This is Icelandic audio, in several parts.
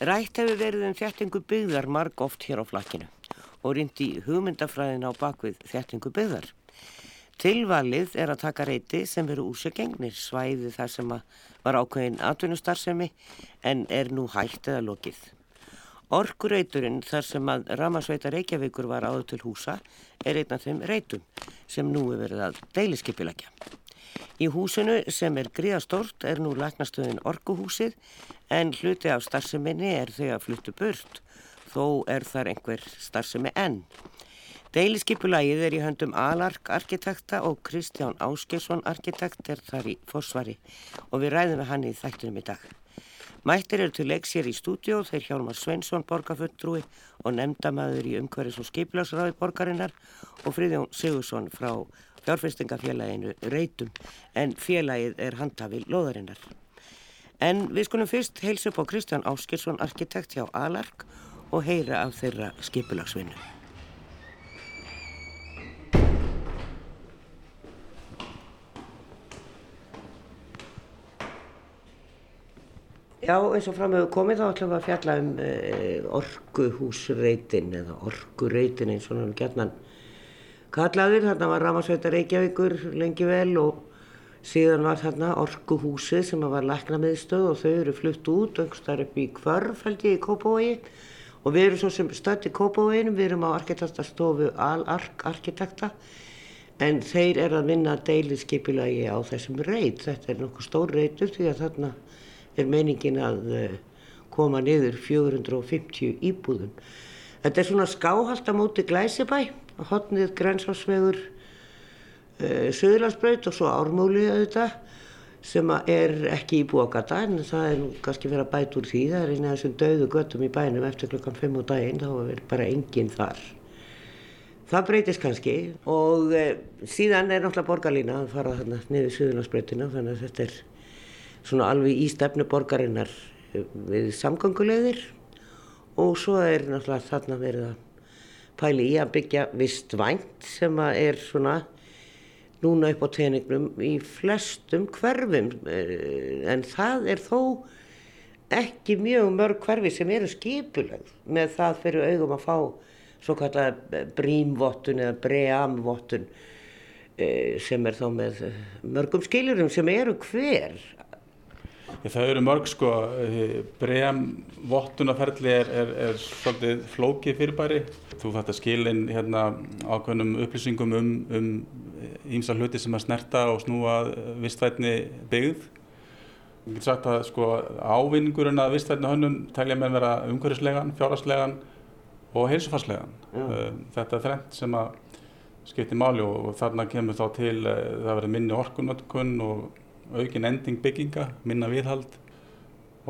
Rætt hefur verið um þjættingu byggðar marg oft hér á flakkinu og rindi hugmyndafræðin á bakvið þjættingu byggðar. Tilvalið er að taka reyti sem eru úrsegengnir svæði þar sem var ákveðin atvinnustarfsemi en er nú hægt eða lokið. Orkurreiturinn þar sem að Ramasveita Reykjavíkur var áður til húsa er einn af þeim reitum sem nú er verið að deiliskipilegja. Í húsinu sem er gríðastort er nú læknastöðin Orkuhúsið en hluti af starfseminni er þau að fluttu burt. Þó er þar einhver starfsemi enn. Deiliskypulægið er í höndum Alark arkitekta og Kristján Áskesson arkitekt er þar í fórsvari og við ræðum við hann í þættunum í dag. Mættir eru til leiks hér í stúdíó þeir Hjálmar Svensson borgarfulltrúi og nefndamæður í umhverfis og skiplagsráði borgarinnar og Fríðjón Sigursson frá fjárfestingafélaginu Reitum en félagið er handhafi loðarinnar. En við skulum fyrst heilsa upp á Kristján Áskilsson, arkitekt hjá Alark og heyra af þeirra skipulagsvinnu. Já, eins og fram hefur komið þá ætlum við að fjalla um uh, orkuhúsreitin eða orkureitin eins og hann gerðnan kallaðir, þarna var Ramasveitar Reykjavíkur lengi vel og síðan var þarna Orkuhúsið sem var læknamiðstöð og þau eru flutt út einhverstaðar upp í Kvörf held ég í Kópavogi. Og við erum svo sem stödd í Kópavoginu, við erum á arkitektastofu Al-Ark arkitekta. En þeir er að vinna deiliskeipilagi á þessum reit, þetta er nokkuð stór reitur því að þarna er meiningin að eh, koma niður 450 íbúðum. Þetta er svona skáhald á móti Glæsibæ hotnið grensásvegur uh, eh, Suðurlandsbraut og svo Ármúli auðvitað sem er ekki í búagata en það er kannski verið að bæta úr því. Það er eina af þessum dauðu göttum í bænum eftir klokkan 5 á daginn þá er bara enginn þar. Það breytist kannski og uh, síðan er náttúrulega borgarlína að fara þarna niður Suðurlandsbrautina þannig að þetta er svona alveg í stefnu borgarinnar eh, við samgangulegðir og svo er náttúrulega þarna verið að pæli í að byggja vist vænt sem er svona núna upp á teiningnum í flestum hverfum. Eh, en það er þó ekki mjög mörg hverfi sem eru skipuleg með það fyrir augum að fá svo kallar brímvottun eða breamvottun eh, sem er þá með mörgum skilurum sem eru hver Það eru mörg sko, bregðan vottunarferðli er, er, er svolítið flókið fyrirbæri. Þú að skilin hérna, ákveðnum upplýsingum um, um ímsa hluti sem að snerta og snúa vistvætni byggð. Ég get sagt að sko, ávinningurinn að vistvætni hönnum telja með vera umhverfislegan, fjárhagslegan og heilsufarslegan. Mm. Þetta er þrengt sem að skipti máli og þarna kemur þá til eh, það verður minni orkunötkun og aukin ending bygginga, minna viðhald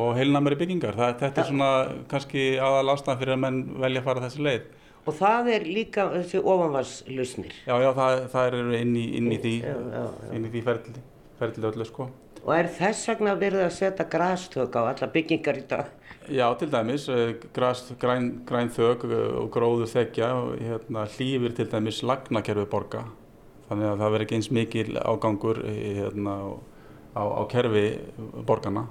og heilnamari byggingar. Það, þetta er svona kannski aðal ástæðan fyrir að menn velja að fara þessi leið. Og það er líka þessi ofanvarslusnir? Já, já, það, það er inn í, inn í því, já, já, já. inn í því ferli, ferli öllu sko. Og er þess vegna verið að setja grastök á alla byggingar í dag? Já, til dæmis, eh, græn, græn, græn þök og gróðu þekja og hérna, hlýfir til dæmis lagnakerfi borga. Þannig að það verður ekki eins mikil ágangur hérna, og á, á kerfi borgarna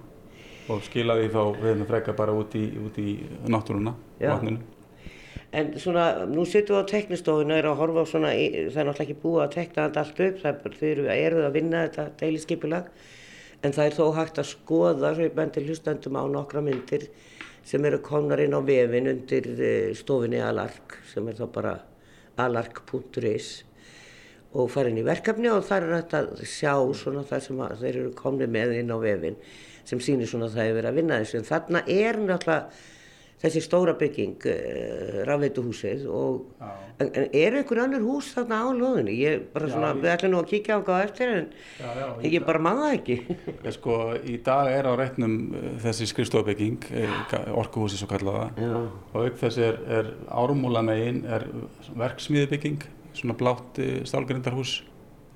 og skila því þá við erum freka bara út í, út í náttúruna og vatninu. En svona, nú sittum við á teknistofinu og erum að horfa á svona, það er náttúrulega ekki búið að tekna þetta allt upp, það er, þeir eru að vinna þetta deiliskypulag, en það er þó hægt að skoða, svo ég bendi hlustandum á nokkra myndir sem eru komnar inn á vefin undir eh, stofinni Alark, sem er þá bara alark.is og fara inn í verkefni og þar er þetta að sjá svona það sem þeir eru komni með inn á vefin sem sýnir svona það hefur verið að vinna þessu. En þarna er náttúrulega þessi stóra bygging uh, eh, rafveituhúsið og en, en er einhver annar hús þarna á loðinni ég bara svona, já, við ætlum nú að kíkja á hvað eftir en já, já, ég bara manna ekki. Já sko, í dag er á réttnum uh, þessi skrifstofbygging uh, orkuhúsið svo kallaða. Og auk þess er, er ármúlanegin er verksmiðbygging svona blátt eh, stálgrindarhús.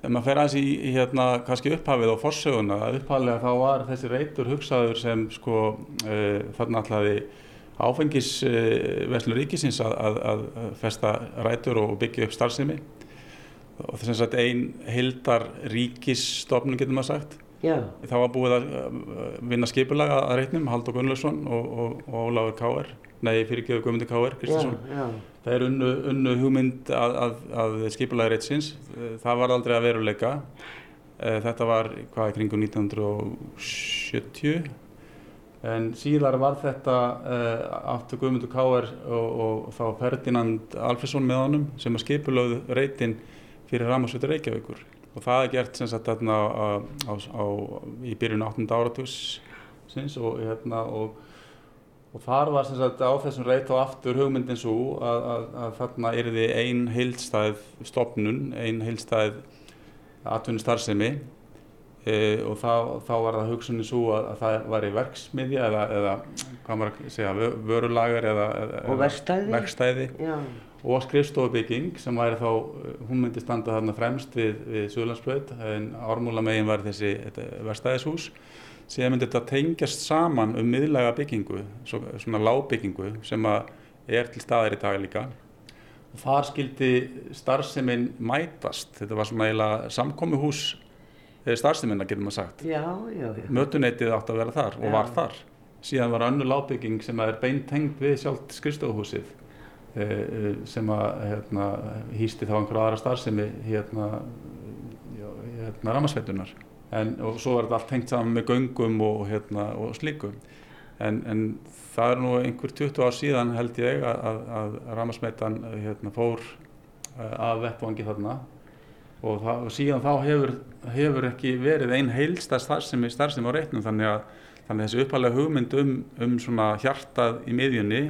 Ef maður fer aðeins í, hérna kannski upphafið á forsöguna, upphaflega þá var þessi reytur hugsaður sem sko uh, þarna allaði áfengisveslur uh, ríkisins að, að, að festa rætur og byggja upp starfsemi og þess að einn hildar ríkisstofnun getur maður sagt Já, þá var búið að vinna skipulag að reitnum, Haldur Gunnlaugsson og, og, og Ólafur K.R. Nei, fyrirgeðu Guðmundur já, Kristinsson. Það er unnu, unnu hugmynd að, að, að skipulagi reitsins. Það var aldrei að veruleika. Eh, Þetta var hvað í kringum 1970 en síðar var þetta uh, aftur Guðmundur K.R. Og, og þá Ferdinand Alfredsson með honum sem að skipulögðu reitin fyrir Ramarsveitur Reykjavíkur og það er gert sem sagt þarna á, á, á, í byrjun 8. áratugs sinns og, hérna, og Og þar var sem sagt á þessum reit og aftur hugmyndin svo að, að, að þarna yrði ein heildstæð stopnun, ein heildstæð atvinni starfsemi e, og þá, þá var það hugsunin svo að, að það var í verksmiðja eða, eða hvað maður að segja, vö- vörulagar eða, eða verkstæði. og skrifstofubygging sem væri þá, hún myndi standa þarna fremst við, við Suðlandsbröð en ármúla megin var þessi verkstæðishús síðan myndi þetta tengjast saman um miðlæga byggingu, svo, svona lágbyggingu sem er til staðar í dag líka. Og þar skildi starfseminn mætast, þetta var svona eiginlega samkomuhús starfseminna getur maður sagt, já, já, já. mötuneytið átti að vera þar og Já. var þar. Síðan var önnur lágbygging sem er beintengd við sjálft skrifstofuhúsið eh, eh, sem að hérna, hýsti þá einhverja aðra starfsemi hérna, hérna ramasveitunar en, og svo er þetta allt tengt saman með göngum og, hérna, og slíku. En, en það er nú einhver 20 ár síðan held ég að, að, að ramasveitan hérna, fór eh, af vettvangi þarna. Og, það, og síðan þá hefur, hefur ekki verið ein heilsta starfsemi, starfsemi á reitnum. Þannig að, þannig að þessi uppalega hugmynd um, um hjartað í miðjunni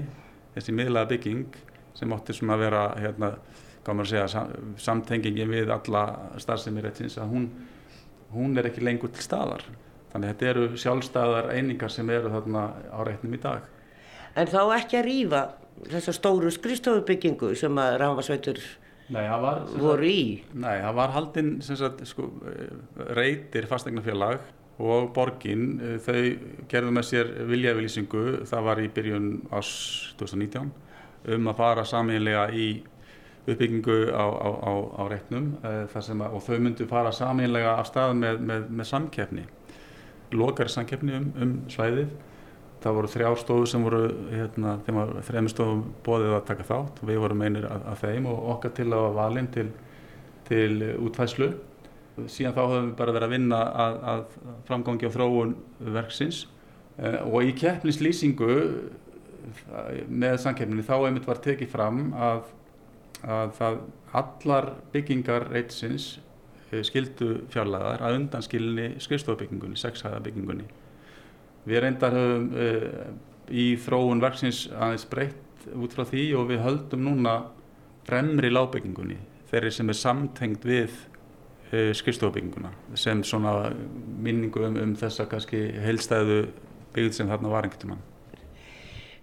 þessi miðlaða bygging sem átti svona að vera hérna, maður að segja, sam, samtengingin við alla starfsemi reitsins að hún, hún er ekki lengur til staðar þannig að þetta eru sjálfstæðar einingar sem eru þarna á reitnum í dag En þá ekki að rýfa þessa stóru skrifstofubyggingu sem að Rámasveitur voru í. Nei, það var haldinn sko, eh, reytir fastegnafélag og borgin, eh, þau gerðu með sér viljafylýsingu, það var í byrjun ás 2019, um að fara saminlega í uppbyggingu á, á, á, á reitnum að, og þau myndu fara saminlega af stað með, með, með samkeppni, lokari samkeppni um, um svæðið. Það voru þrjár stofur sem voru, hérna, þeim var þrejum stofum bóðið að taka þátt við vorum einir að, að þeim og okkar til að var valinn til, til útfæslu. Síðan þá höfum við bara verið að vinna að, að framgangi á þróun verksins eh, og í keppnislýsingu eh, með samkeppninni þá einmitt var tekið fram að, að það allar byggingar reitsins eh, skildu fjarlæðar að undanskilinni skrifstofbyggingunni, sexhæða byggingunni. Við reyndar höfum uh, í þróun verksins aðeins breytt út frá því og við höldum núna fremri lágbyggingunni, þeirri sem er samtengd við uh, skrifstofubygginguna sem svona minningu um, um þessa kannski heilstæðu byggð sem þarna var einhvern tímann.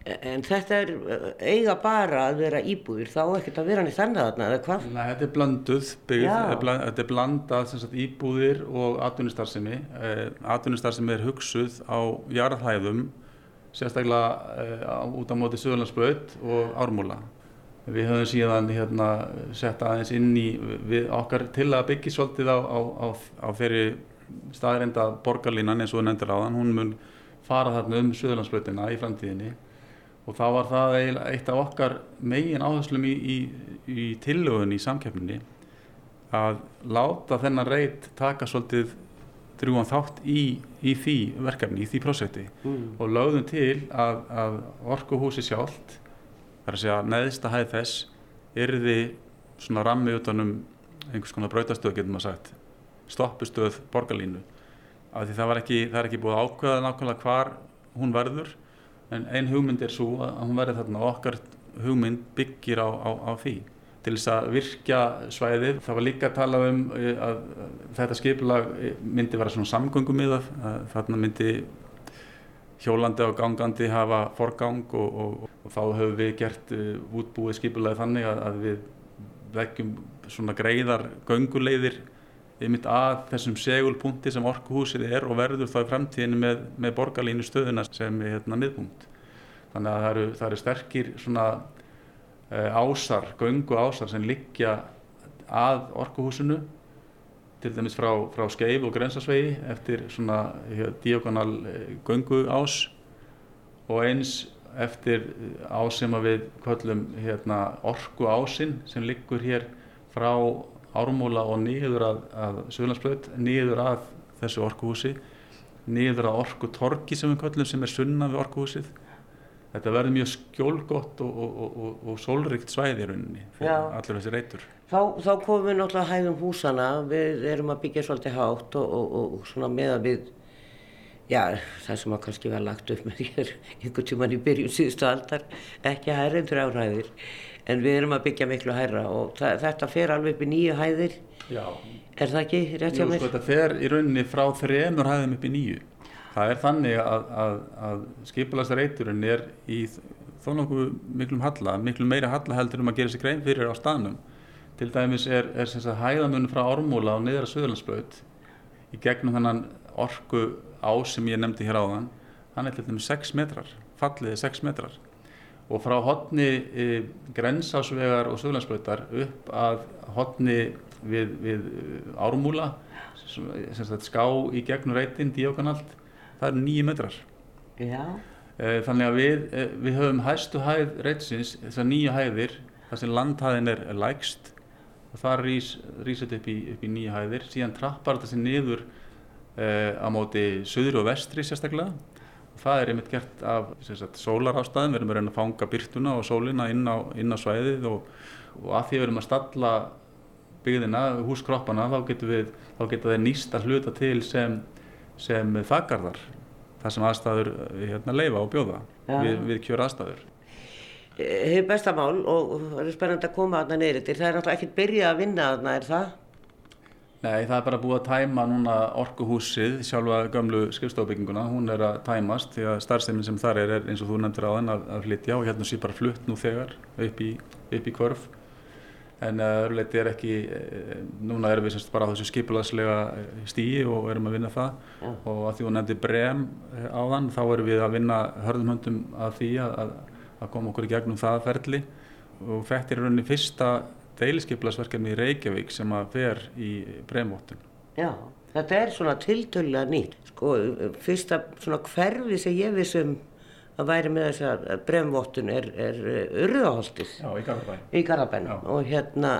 En þetta er eh, eiga bara að vera íbúðir, þá ekkert að vera nýtt þannig þarna, eða hvað? Nei, þetta er blönduð byggð, bland, þetta er blandað sagt, íbúðir og atvinnustarfsemi. Eh, atvinnustarfsemi er hugsuð á jarðhæðum, sérstaklega eh, á- út á móti Suðurlandsbraut og Ármúla. Við höfum síðan hérna, sett aðeins inn í við okkar til að byggja svolítið á, á, á, á þeirri staðreinda borgarlínan eins og nefndir áðan. Hún mun fara þarna um Suðurlandsbrautina í framtíðinni og þá var það eitt af okkar megin áherslum í, í, í tillögunni í samkeppninni að láta þennan reit taka svolítið drjúan þátt í, í því verkefni, í því prósekti Mm. og lögðum til að, að orkuhúsi sjálft þar að segja neðsta hæð þess yrði svona rammi utanum einhvers konar brautastöð getur maður sagt stoppustöð borgarlínu. Af því það, ekki, það er ekki búið að ákveða nákvæmlega hvar hún verður en ein hugmynd er svo að hún verður þarna og okkar hugmynd byggir á, á, á því til þess að virkja svæðið. Það var líka að tala um eh, að þetta skipulag eh, myndi vera svona samgöngumíðað, þarna myndi hjólandi og gangandi hafa forgang og, og, og þá höfum við gert uh, útbúið skipulagi þannig að, að við veggjum svona greiðar gönguleiðir einmitt að þessum segulpunkti sem orkuhúsið er og verður þá í framtíðinu með, með borgarlínu stöðuna sem er hérna miðpunkt. Þannig að það eru, það eru sterkir svona uh, ásar, göngu ásar sem liggja að orkuhúsinu til dæmis frá, frá Skeif og Grensasvegi eftir svona diagonal göngu ás og eins eftir ás sem við kvöllum hérna, orku ásinn sem liggur hér frá ármúla og niður að, að Suðlandsbröð, niður að þessu orkuhúsi, niður að orkutorki sem við kvöllum sem er sunna við orkuhúsið. Þetta verður mjög skjólgott og, og, og, og sólrikt svæði í rauninni fyrir allir þessi reytur. Þá, þá komum við náttúrulega hægum húsana, við erum að byggja svolítið hátt og svona með að við, já það sem að kannski var lagt upp með þér einhvern tíman í byrjun síðustu aldar, ekki hærrendur áræðir en við erum að byggja miklu hærra og þetta fer alveg upp í nýju hæðir. Já. er það ekki rétt hjá mér? Sko, þetta fer í rauninni frá þremur hæðum upp í nýju það er þannig að, að, að skipulastareiturinn er í þó nokkuð miklum halla miklu meira halla heldur um að gera sér grein fyrir á staðnum. Til dæmis er, er hæðamunum frá Ormúla og niður að Suðlandsbröð í gegnum þannan orku á sem ég nefndi hér áðan. Hann er til dæmis 6 metrar falliði 6 metrar og frá hodni e, grensásvegar og söglandsbröytar upp að hodni við, við e, ármúla sagt, ská í gegnum reytin díokanalt, það er nýju metrar. Já. e, þannig að við, e, við höfum hæstu hæð reytsins, þessar nýju hæðir þar sem landhæðin er, lægst og það rýs þetta upp í, upp í nýju hæðir. Síðan trappar þetta sér niður e, á móti söður og vestri sérstaklega það er einmitt gert af sólarástæðum, við erum að reyna að fanga byrtuna og sólina inn á, inn á svæðið og, og að því við erum að stalla byggðina, húskroppana þá getur við, þá getur þeir nýst að hluta til sem, sem þakkarðar það sem aðstæður hérna, leifa og bjóða ja. við, við kjör aðstæður. Hefur bestamál og það er spennand að koma að það neyrir til, það er náttúrulega ekkert byrjað að vinna að það er það Nei, það er bara búið að tæma núna orkuhúsið, sjálfa gömlu skrifstofbygginguna, hún er að tæmast því að starfsefnin sem þar er, er eins og þú nefndir á þenn að, að flytja og hérna sé bara flutt nú þegar upp í, upp í kvörf. En eh, öðruleiti er ekki, eh, núna erum við semst bara á þessu skipulagslega eh, stíi og erum að vinna það ja. og að því þú nefndir brem á þann, þá erum við að vinna hörðum höndum að því að, að koma okkur í gegnum það ferli og er rauninni fyrsta deiliskeiplasverkefni í Reykjavík sem að fer í bremvottun. Já, þetta er svona tiltölulega nýtt. Sko, fyrsta svona hverfi sem ég vissum að væri með þess að bremvottun er, er urðaholtið. Já, í Garðabæn. Í Garðabæn og hérna,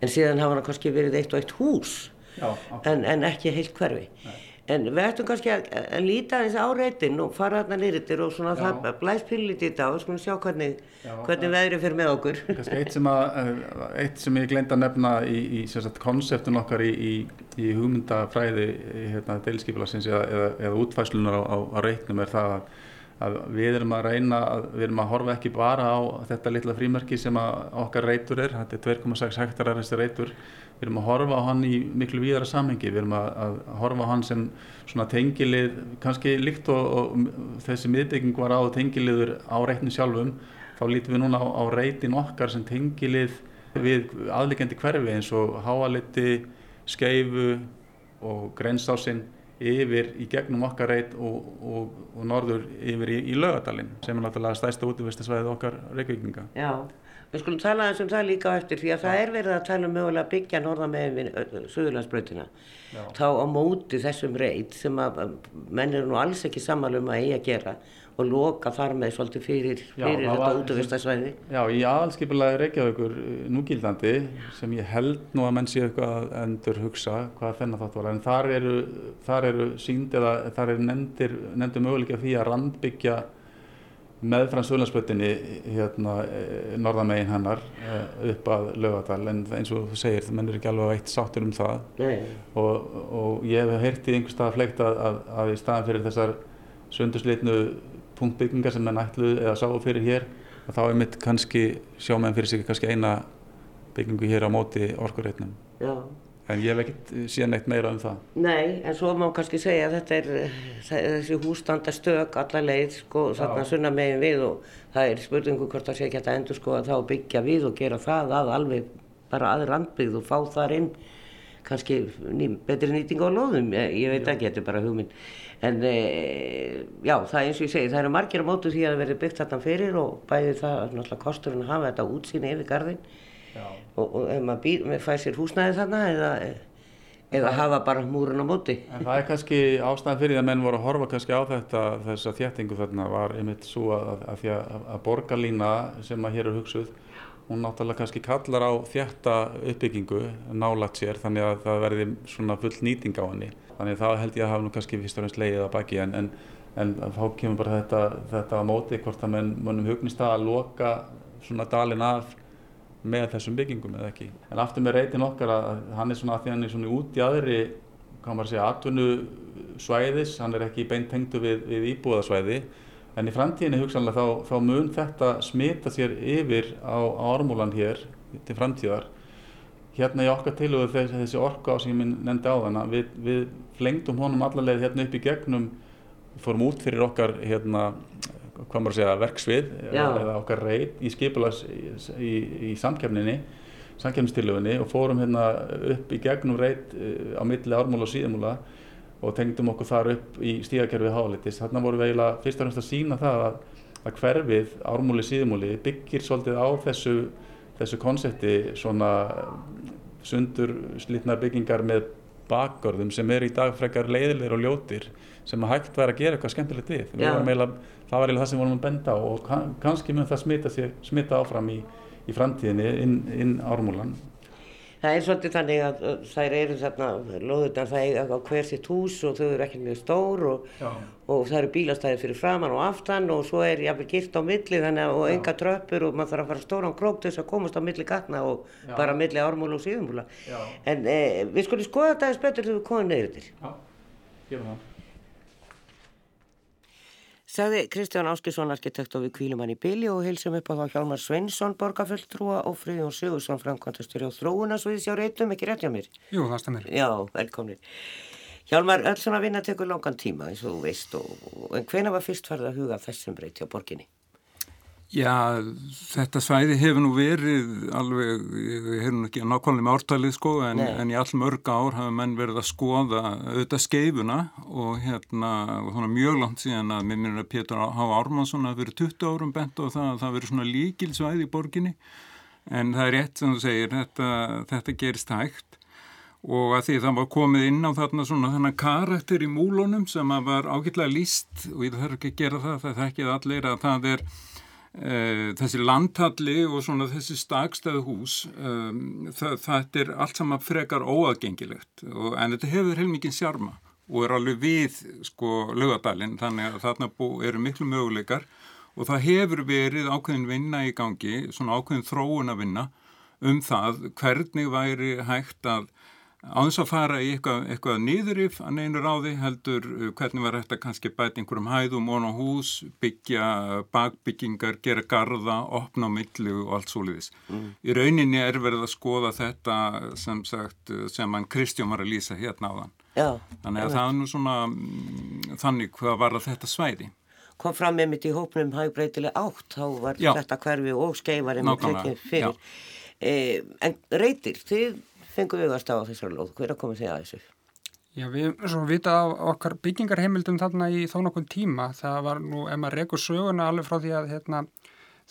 en síðan hafa hann kannski verið eitt og eitt hús Já, en, en ekki heilt hverfi. Nei. En við ættum kannski að, að líta þess á reytin og fara þarna nýrittir og svona það blæst pillið í þetta og svona sjá hvernig, hvernig veðrið fyrir með okkur. Kannski eitt sem, að, eh, eitt sem ég gleyndi að nefna í, í konseptun okkar í, í, í hugmyndafræði hérna, deilskipularsins eða, eða, eða útfæslunar á, á, á reitnum er það að, að við erum að reyna, við erum að horfa ekki bara á þetta litla frímerki sem okkar reitur er, þetta er 2,6 hektarar þessi reitur við erum að horfa á hann í miklu víðara samhengi, við erum að, að horfa á hann sem svona tengilið, kannski líkt og, og þessi miðbygging var á tengiliður á reitinu sjálfum, þá lítum við núna á, á reitin okkar sem tengilið við aðlikjandi hverfi eins og háaliti, skeifu og grensásinn yfir í gegnum okkar reit og, og, og norður yfir í, í lögadalinn sem er náttúrulega stæsta útvistasvæðið okkar reykvíkinga. Já. Við skulum tala eins um það líka eftir því að það er verið að tala um mögulega að byggja norðamegin við Suðurlandsbröðina þá á móti þessum reit sem að menn eru nú alls ekki samalum að eiga að gera og loka þar með svolítið fyrir, fyrir Já, þetta útvistasvæði. Já, í aðalskipulagi Reykjavíkur núgildandi sem ég held nú að menn sé eitthvað að endur hugsa hvað þennan þátt var en þar eru, þar eru sínd eða þar eru nefndir, nefndir möguleika því að randbyggja meðfram Suðlandsböttinni hérna, eh, norðamegin hennar eh, upp að lögadal en eins og þú segir það mennur ekki alveg eitt sáttur um það og, og ég hef heyrt í einhver stað að, að, að í staðan fyrir þessar sundurslitnu punktbyggingar sem menn ætluð eða sáu fyrir hér að þá er mitt kannski sjá menn fyrir sig kannski eina byggingu hér á móti orkureitnum. Já. En ég hef ekkert síðan eitt meira um það. Nei, en svo má kannski segja að þetta er þessi hústanda stök alla leið sko þarna sunna megin við og það er spurningu hvort það sé ekki að endur sko að þá byggja við og gera það að alveg bara aður randbyggð og fá þar inn kannski ný, betri nýting á loðum, ég, ég veit já. ekki, þetta er bara hugminn. En e, já, það er eins og ég segi, það eru margir á mótu því að það verður byggt þarna fyrir og bæði það náttúrulega kosturinn að hafa þetta útsýni yfir gardinn og, og ef maður býr, fær sér húsnæði þarna eða eða hafa bara múrun á móti. En það er kannski ástæðan fyrir að menn voru að horfa kannski á þetta, þessa þjættingu þarna var einmitt svo að, að, að, að borgarlína sem að hér er hugsuð, hún náttúrulega kannski kallar á þjætta uppbyggingu nálat sér þannig að það verði svona full nýting á henni. Þannig að það held ég að hafa nú kannski fyrst og fremst leiðið að baki en, en, en þá kemur bara þetta, þetta á móti hvort að menn, mannum hugnist að loka svona dalin af með þessum byggingum eða ekki. En aftur með reytin okkar að hann er svona að því hann er svona út í aðri, hvað maður segja, atvinnu svæðis, hann er ekki beint tengdu við, við íbúðasvæði, en í framtíðinni hugsanlega þá, þá mun þetta smita sér yfir á, á ormúlan hér til framtíðar. Hérna í okkar tilöðu þessi, þessi orka á sem ég nefndi á þann við, við flengdum honum allarleið hérna upp í gegnum, fórum út fyrir okkar hérna hvað maður segja, verksvið Já. eða okkar reyt í skipulas í, í, í samkefninni samkefnistilöfunni og fórum hérna upp í gegnum reyt eh, á milli ármúla og síðmúla og tengdum okkur þar upp í stígakerfið hálitis. Þarna vorum við eiginlega fyrst og fremst að sína það að, að hverfið ármúli síðmúli byggir svolítið á þessu þessu konsepti svona sundur slitnar byggingar með bakgörðum sem er í dag frekar leiðilegir og ljótir sem að hægt væri að gera eitthvað skemmtilegt við. við eiginlega, það var eiginlega það sem vorum að benda og kann, kannski mun það smita, sér, smita áfram í, í framtíðinni inn, inn ármúlan. Það er svolítið þannig að þær eru þarna, loðurnar það er á hver sitt hús og þau eru ekki mjög stór og, og það eru bílastæðir fyrir framann og aftan og svo er jáfnveg gilt á milli þannig að og enga tröppur og maður þarf að fara stóran krók til þess að komast á milli gatna og Já. bara milli ármúla og síðumúla. En eh, við skulum skoða þetta eins betur þegar við komum neyrir til. Já, gefum það. Sagði Kristján Áskilsson, arkitekt og við kvílum hann í bylji og heilsum upp á þá Hjálmar Sveinsson, borgarfulltrúa og Friðjón Sigursson, framkvæmtastur á þróunasviðs hjá reytum, ekki rétt hjá mér? Jú, það stemir. Já, velkomnir. Hjálmar, öll svona vinna tekur langan tíma eins og þú veist, og, en hvena var fyrst farið að huga þessum breyt hjá borginni? Já, þetta svæði hefur nú verið alveg, ég hef nú ekki nákvæmlega með ártalið sko, en, en í all mörg ár hafa menn verið að skoða auðvitað skeifuna og hérna, og mjög langt síðan að mér minnir að Pétur H. Ármannsson hafi verið 20 árum bent og það, það verið svona líkil svæði í borginni, en það er rétt sem þú segir, þetta, þetta gerist hægt. Og að því það var komið inn á þarna svona þennan karakter í múlunum sem að var ágætlega líst og ég þarf ekki að gera það, það þekkið allir að það er þessi landhalli og svona þessi stakstæðu hús um, það, það er allt saman frekar óaðgengilegt og, en þetta hefur heilmikið sjarma og er alveg við sko lögadalinn þannig að þarna bú, eru miklu möguleikar og það hefur verið ákveðin vinna í gangi svona ákveðin þróun að vinna um það hvernig væri hægt að Áðins að fara í eitthvað, eitthvað nýðurif að neynur á því heldur uh, hvernig var þetta kannski bæti einhverjum hæðum og á hús, byggja bakbyggingar, gera garda, opna á millu og allt svoleiðis. Mm. Í rauninni er verið að skoða þetta sem sagt sem hann Kristjón var að lýsa hérna á þann. Já. Þannig að það er nú svona mm, þannig hvað var þetta svæði. Kom fram með mitt í hópnum hægbreytileg átt, þá var já. þetta hverfi og skeifarinn fyrir. Eh, en reytir, þið við að stafa þessar lóð. Hver að koma því að þessu? Já, við svo vita á okkar byggingarheimildum þarna í þó nokkur tíma. Það var nú, ef maður rekur söguna alveg frá því að hérna,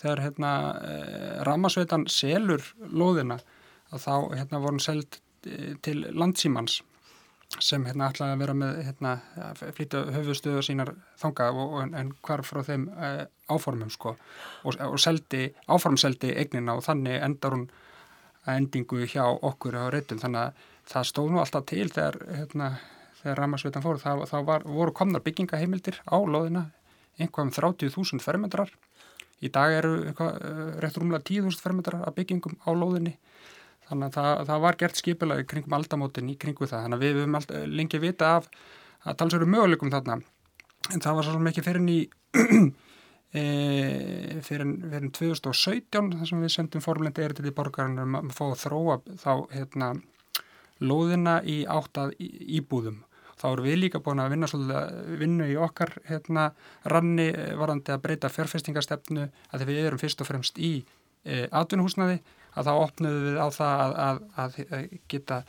þegar hérna, eh, ramasveitan selur lóðina, að þá hérna, voru seld eh, til landsímans sem hérna ætlaði að vera með hérna, flytja höfustöðu sínar þanga og, en, en hvar frá þeim eh, áformum sko og, og seldi, áformseldi eignina og þannig endar hún endingu hjá okkur á reytum þannig að það stóð nú alltaf til þegar, hérna, þegar Ramarsveitan fór. Þá, þá var, voru komnar byggingaheimildir á loðina einhvað um 30.000 fermetrar. Í dag eru eh, rétt rúmlega 10.000 fermetrar af byggingum á loðinni. Þannig að það, það var gert skipilagi kringum aldamótin í kringu það. Þannig að við höfum lengi vita af að talsveru möguleikum þarna. En það var svo mikið fyrir ný e, fyrir, fyrir 2017 þar sem við sendum formlendi erið til borgarinn um að fá að þróa þá hérna, lóðina í áttað íbúðum. Þá erum við líka búin að vinna svolítið vinnu í okkar hérna, ranni varandi að breyta fjárfestingastefnu að við erum fyrst og fremst í e, atvinnuhúsnaði að þá opnum við á það að, að, að geta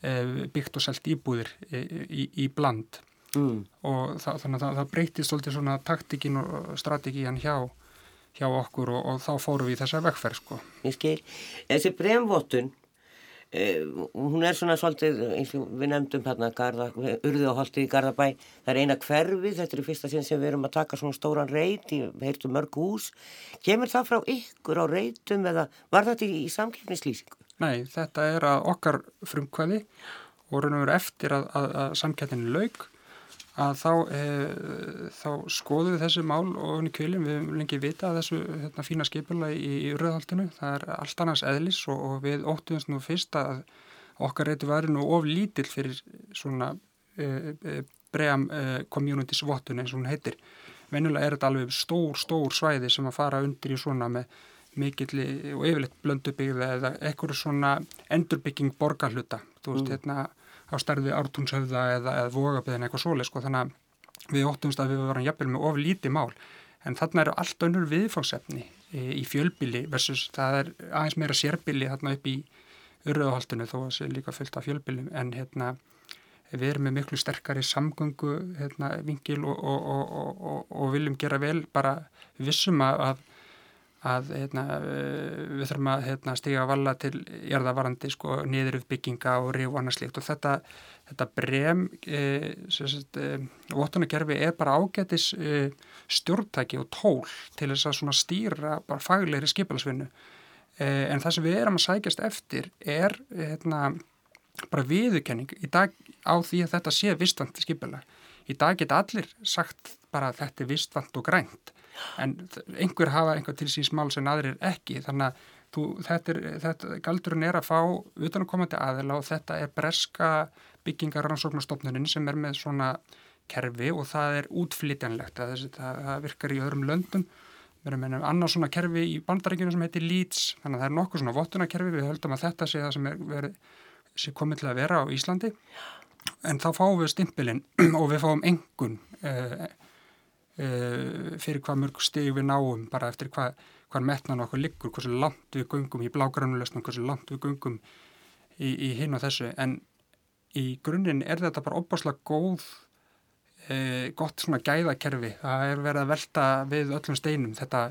e, byggt og selgt íbúðir í, í, í bland mm. og það, þannig að það, það breytist svolítið svona taktikinn og strategían hjá, hjá okkur og, og þá fórum við í þessa vegferð sko. Ég skil, þessi bremvottun Uh, hún er svona svolítið eins og við nefndum hérna urðuholti í Garðabæ það er eina hverfi, þetta er í fyrsta sinn sem við erum að taka svona stóran reit í, við heyrtum mörg hús kemur það frá ykkur á reitum eða var þetta í, í samkeppnislýsingu? Nei, þetta er að okkar frumkvæði og raun og veru eftir að, að, að samkeppnin laug að þá, e, þá skoðum við þessi mál og henni kvilin, við hefum lengi vita að þessu hérna, fína skipula í, í urðahaldinu, það er allt annars eðlis og, og við óttuðumst nú fyrst að okkar reyti væri nú of lítill fyrir svona e, e, bregam e, communities vottun eins og hún heitir. Venjulega er þetta alveg stór, stór svæði sem að fara undir í svona með mikilli og yfirleitt blöndubyggða eða ekkur svona endurbygging borgarhluta, þú veist mm. hérna á starfi ártúnshöfða eða, eða vogabiðin eitthvað svoleið sko þannig að við óttumst að við varum jafnvel með of lítið mál. En þarna eru allt önnur viðfóksefni í, í fjölbili versus það er aðeins meira sérbili þarna upp í urðuhaldinu þó að það sé líka fullt af fjölbilum en hérna við erum með miklu sterkari samgöngu hérna, vingil og, og, og, og viljum gera vel bara vissum að að heitna, eh, við þurfum að heitna, stiga að valla til jarðavarandi sko, niður upp bygginga og ríf og annars líkt og þetta, þetta brem e, e, vottunakerfi er bara ágætis e, stjórntæki og tól til þess að stýra bara faglegri skipilasvinnu en það sem við erum að sækjast eftir er heitna, bara viðukenning í dag á því að þetta sé vistvant skipila. Í dag geta allir sagt bara að þetta er vistvant og grænt en einhver hafa einhver til síns mál sem aðrir ekki. Þannig að þú, þetta er, þetta, galdurinn er að fá utanakomandi aðila og þetta er breska byggingarrannsóknarstofnunin sem er með svona kerfi og það er útflytjanlegt. Það, það virkar í öðrum löndum. Við erum með annars svona kerfi í bandarækjunum sem heitir Leeds, þannig að það er nokkuð svona vottunarkerfi, við höldum að þetta sé það sem er verið, sé komið til að vera á Íslandi. En þá fáum við stimpilinn og við fáum engun eh, fyrir hvað mörg stig við náum bara eftir hvað, hvað metnan okkur liggur, hversu langt við gungum í blágrannulesnum, hversu langt við gungum í, í hinn og þessu. En í grunninn er þetta bara opbáslega góð uh, gott svona gæðakerfi. Það er verið að velta við öllum steinum. Þetta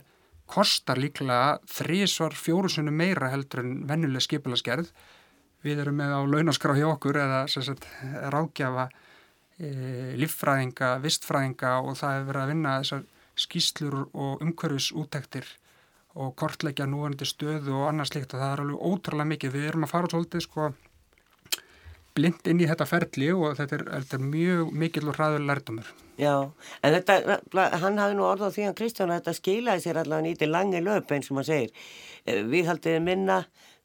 kostar líklega þrísvar fjórusunum meira heldur en vennuleg skipilaskerð við erum með á launaskrá hjá okkur eða rákjafa e, líffræðinga, vistfræðinga og það hefur verið að vinna þessar skýslur og umhverfis úttektir og kortleikja núanandi stöðu og annars líkt og það er alveg ótrúlega mikið. Við erum að fara svolítið sko blind inn í þetta ferli og þetta er, þetta er mjög mikil og ræður lærdomur. Já, en þetta, hann hafði nú orðað því að Kristján að þetta skilaði sér allavega nýti langi löp eins og maður segir. E, við haldið minna,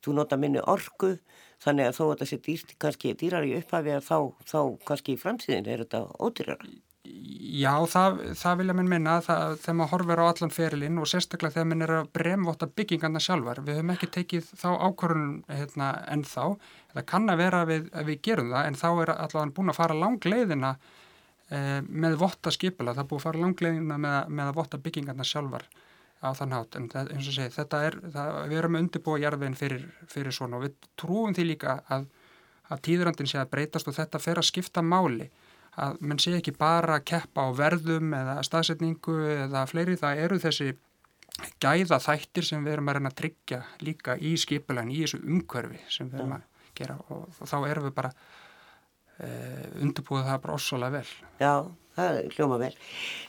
þú nota minni orku þannig að þó að þetta sé dýrt kannski dýrar í upphafi að þá, þá kannski í framtíðin er þetta ódýrar Já, það, það vilja minn minna það, þegar maður horfir á allan ferilinn og sérstaklega þegar minn er að bremvotta byggingarna sjálfar við höfum ekki tekið þá ákvörðun hérna, en þá, það kann að vera við, að við gerum það en þá er allavega búin að fara langleiðina eh, með votta skipula, það búin að fara langleiðina með, með að votta byggingarna sjálfar á þann hát en það, eins og segi þetta er, það, við erum að undirbúa jarðveginn fyrir, fyrir svona og við trúum því líka að, að tíðrandin sé að breytast og þetta fer að skipta máli. Að mann sé ekki bara að keppa á verðum eða staðsetningu eða fleiri það eru þessi gæða þættir sem við erum að reyna að tryggja líka í skipulegin, í þessu umhverfi sem við erum að gera og, og þá erum við bara e, undirbúið það bara ossalega vel. Já það hljóma vel.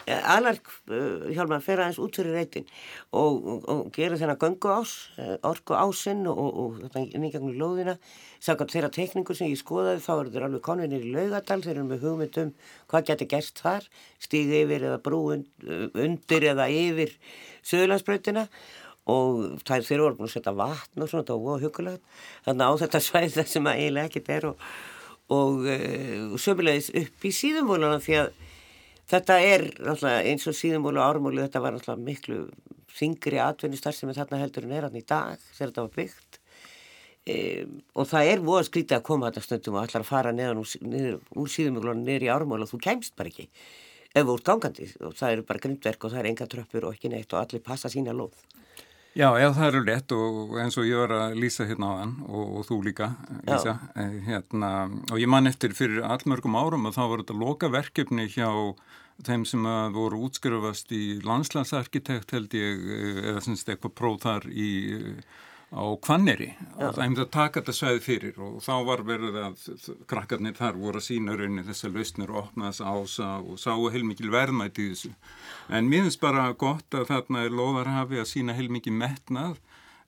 Eh, Alark uh, Hjálmar fer aðeins út fyrir reytin og, og, og gerir þennan göngu ás, uh, orku ásinn og, og þetta nýgjangur lóðina. Sankant þeirra tekningur sem ég skoðaði þá eru þeir alveg konvinir í laugadal, þeir eru með hugmyndum hvað getur gerst þar, stíði yfir eða brú undir eða yfir söðlandsbröytina og það er þeir voru búin að setja vatn og svona, þetta var hugulegt. Þannig á þetta svæð það sem eiginlega ekkert er og sömulegis upp í síðumvólana því að Þetta er eins og síðumólu og ármólu, þetta var miklu þingri atvinnustar sem er þarna heldur en er hann í dag þegar þetta var byggt e, og það er voða skrítið að koma þetta stundum og allar að fara neðan úr, niður, úr síðumólu niður í ármólu og þú kemst bara ekki ef þú ert gangandi og það eru bara grindverk og það er enga tröppur og ekki neitt og allir passa sína lóð. Já, já, það eru rétt og eins og ég var að lýsa hérna á hann og, og þú líka, Lísa, eh, hérna, og ég man eftir fyrir allmörgum árum og þá var þetta loka verkefni hjá þeim sem voru útskrifast í landslagsarkitekt held ég, eh, eða semst eitthvað próð þar í á Kvanneri og það hefði að taka þetta sveið fyrir og þá var verið að krakkarnir þar voru að sína raunin þessar lausnir og opna þess ása og sáu heilmikil verðmæti í þessu. En mér finnst bara gott að þarna er loðarhafi að sína heilmikil metnað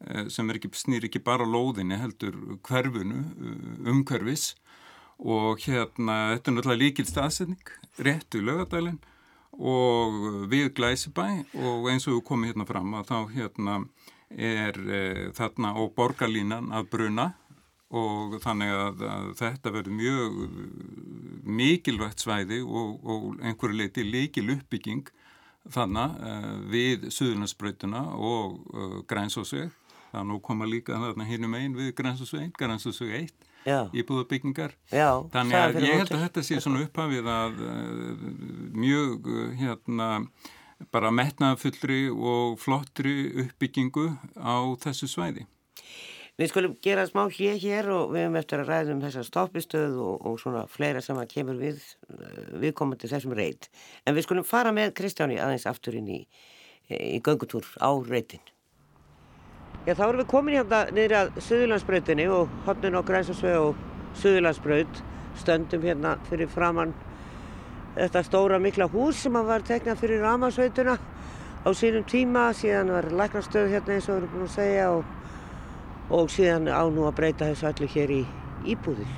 eh, sem ekki, snýr ekki bara lóðinni heldur hverfunu, eh, umhverfis og hérna þetta er náttúrulega líkil staðsetning, réttu lögadælinn og við Glæsibæ og eins og við komum hérna fram að þá hérna er e, þarna og borgarlínan að bruna og þannig að, að þetta verður mjög mikilvægt svæði og, og einhverju leiti líkil uppbygging þannig e, við Suðurlandsbrautuna og e, Grænsósveg þannig að koma líka þarna hinnum einn við Grænsósveg, Grænsósveg 1 íbúðabyggingar. Þannig að ég held að þetta sé svona upphafið að uh, mjög uh, hérna bara metnafullri og flottri uppbyggingu á þessu svæði. Við skulum gera smá hér hér og við hefum eftir að ræðum þessa stoppistöð og, og svona fleira sem að kemur við viðkomandi þessum reit. En við skulum fara með Kristjáni aðeins aftur inn í, í göngutúr á reitin. Já þá erum við komin hérna niður að Suðurlandsbrautinni og hodnin á Grænsasveg og Suðurlandsbraut stöndum hérna fyrir framann þetta stóra mikla hús sem var teknað fyrir Ramasveituna á sínum tíma, síðan var læknastöð hérna eins og við erum búin að segja og, og síðan á nú að breyta þessu allir hér í íbúðir.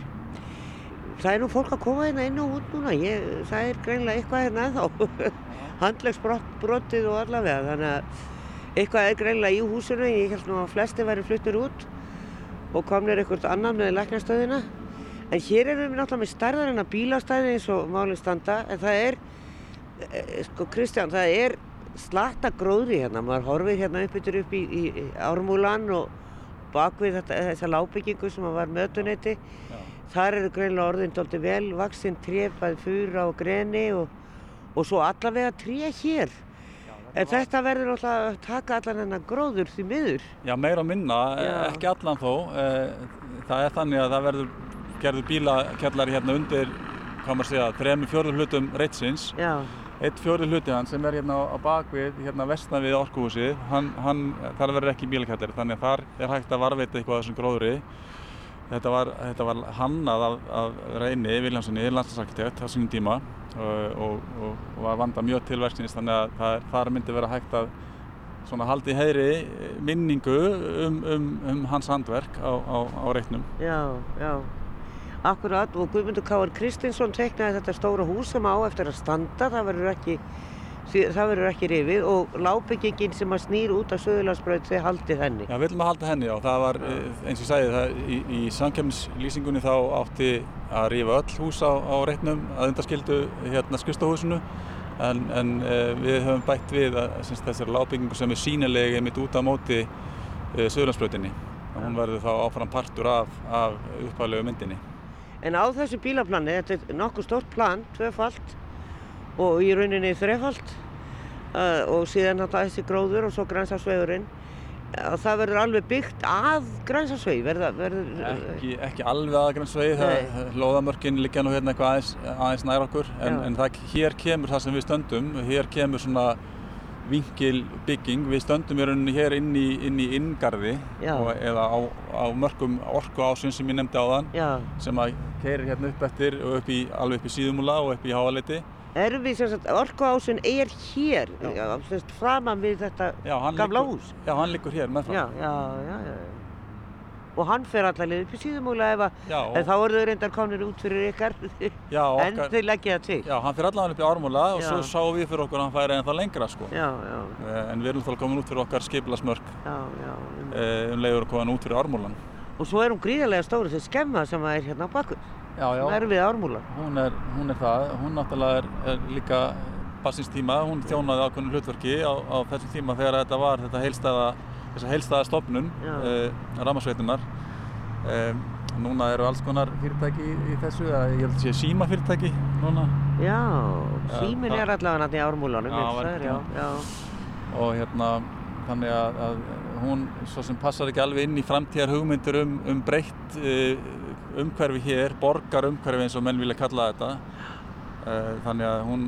Það er nú fólk að koma hérna inn og út núna, Ég, það er greinlega eitthvað hérna ennþá, handlegsbrottið og allavega. Þannig að eitthvað er greinlega í húsinu, ég held nú að flesti væri fluttir út og komnir eitthvað annan með læknastöðina En hér erum við náttúrulega með stærðar en að bílastæði eins og málinn standa en það er, eh, sko Kristján, það er slatta gróðri hérna. Maður horfið hérna upp yfir upp í, í ármúlan og bakvið þessa lábyggingu sem var mötuneyti. Þar eru greinlega orðin doldi vel, vaksinn trefað fúra og greni og, og svo allavega tref hér. En þetta verður náttúrulega að taka allan hennar gróður því miður. Já, meira minna, Já. ekki allan þó. Eh, það er þannig að það verður gerður bílakjallari hérna undir, hvað maður segja, þremi fjörður hlutum reytsins. Já. Eitt fjörður hluti hann sem er hérna á bakvið, hérna vestan við orkuhúsið, hann, hann, þar verður ekki bílakjallari, þannig að þar er hægt að varveita eitthvað þessum gróðri. Þetta var, þetta var hannað af, af Reyni Viljanssoni, landslagsarkitekt á sínum tíma og, og, og var vandað mjög til verksins þannig að það, þar myndi vera hægt að svona haldi heyri minningu um, um, um hans handverk á, á, á reitnum. Já, já. Akkurat og Guðmundur Káar Kristinsson teknaði þetta stóra hús sem á eftir að standa, það verður ekki, ekki rifið. Og lábyggingin sem að snýr út af Suðurlandsbröð þegar haldið henni. Já, við viljum að halda henni og það var eh, eins og sagði það í, í samkjömslýsingunni þá átti að rifa öll hús á, á reitnum að undarskildu hérna skustahúsinu en, en e, við höfum bætt við að þessari lábyggingu sem er sínilegi mitt út á móti e, Suðurlandsbröðinni og hún verður þá áfram partur af, af upphæflegu myndinni. En á þessu bílaplani, þetta er nokkuð stórt plan, tvefalt og í rauninni þrefalt uh, og síðan þetta þessi gróður og svo grænsarsvegurinn og það verður alveg byggt að verður ekki, ekki alveg að grænsarsvegi, loðamörkin liggja nú hérna eitthvað aðeins, aðeins nær okkur en, en það, hér kemur það sem við stöndum, hér kemur svona vingilbygging. Við stöndum í rauninni hér inn í, inn í inngarði og, eða á, á mörgum orku ásinn sem ég nefndi á þann Já. sem að keirir hérna upp eftir og upp í, alveg upp í síðumúla og upp í háaleiti. Erum við sem sagt, orku ásinn er hér, framan við þetta já, gamla hús? Já, hann liggur hér með frá. Já, já, já, já og hann fer allavega upp í síðumúla ef að, þá eru þau reyndar komin út fyrir ykkar já, en þau leggja það til. Já, hann fer allavega upp í ármúla og svo sáum við fyrir okkur að hann færi en það lengra sko. Já, já. Eh, en við erum þá komin út fyrir okkar skeipilasmörk eh, um leiður að koma út fyrir ármúlan. Og svo er hún gríðarlega stóri þessi skemma sem er hérna á. Já, já. Hún er við ármúlan. Hún er, hún er það. Hún náttúrulega er, er líka bassins tíma. Hún þjónaði ákveðinu hlutverki á, á þessum tíma þegar þetta var þetta heilstæða þess að heilstaða stofnun uh, eh, ramasveitunar um, núna eru alls konar fyrirtæki í, í þessu ég held að sé síma fyrirtæki núna. Já, símin er allavega í ármúlanum og hérna þannig að, að hún svo sem passar ekki alveg inn í framtíðar hugmyndir um, um breytt uh, umhverfi hér, borgar umhverfi eins og menn vilja kalla þetta. Þannig að hún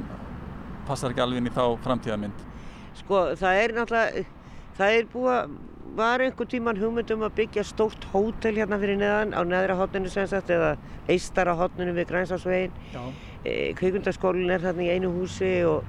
passar ekki alveg inn í þá framtíðarmynd. Sko það er náttúrulega Það er búið að, var einhver tíman hugmyndum að byggja stórt hótel hérna fyrir neðan á neðra hotninu sem sagt eða eistara hotninu við Grænsásvegin. E, Kvikundaskólinn er þarna í einu húsi og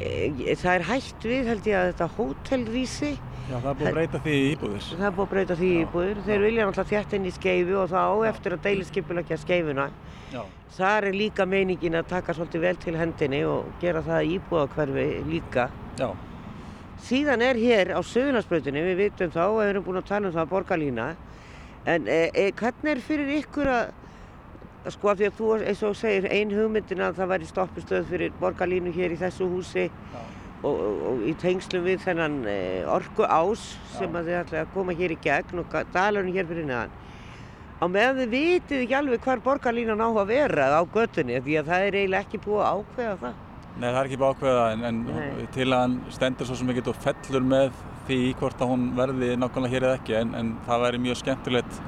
e, það er hægt við held ég að þetta hótelrísi, Já, það er búið að breyta því í íbúðir. það er búið að breyta því íbúður. Þeir vilja náttúrulega þjætt inn í skeifu og þá á eftir að deiliskipulegja skeifuna. Já. Þar er líka meiningin að taka svolítið vel til hendinni og gera það íbúðakverfi líka. Já. Síðan er hér á Suðurlandsbrautinni, við vitum þá og við erum búin að tala um það að borgarlína, en e, e, hvernig er fyrir ykkur að, sko af því að þú eins og segir ein hugmyndin að það væri stoppistöð fyrir borgarlínu hér í þessu húsi Já. og, og, og í tengslum við þennan e, orku ás sem að þið ætla að koma hér í gegn og dalurinn hér fyrir neðan. Á meðan þið vitið ekki alveg hvar borgarlínan á að vera á göttunni því að það er eiginlega ekki búið að ákveða það. Nei, það er ekki búið að ákveða en, en til að hann stendur svo sem ekki og fellur með því hvort að hún verði nákvæmlega hér eða ekki en, en það væri mjög skemmtilegt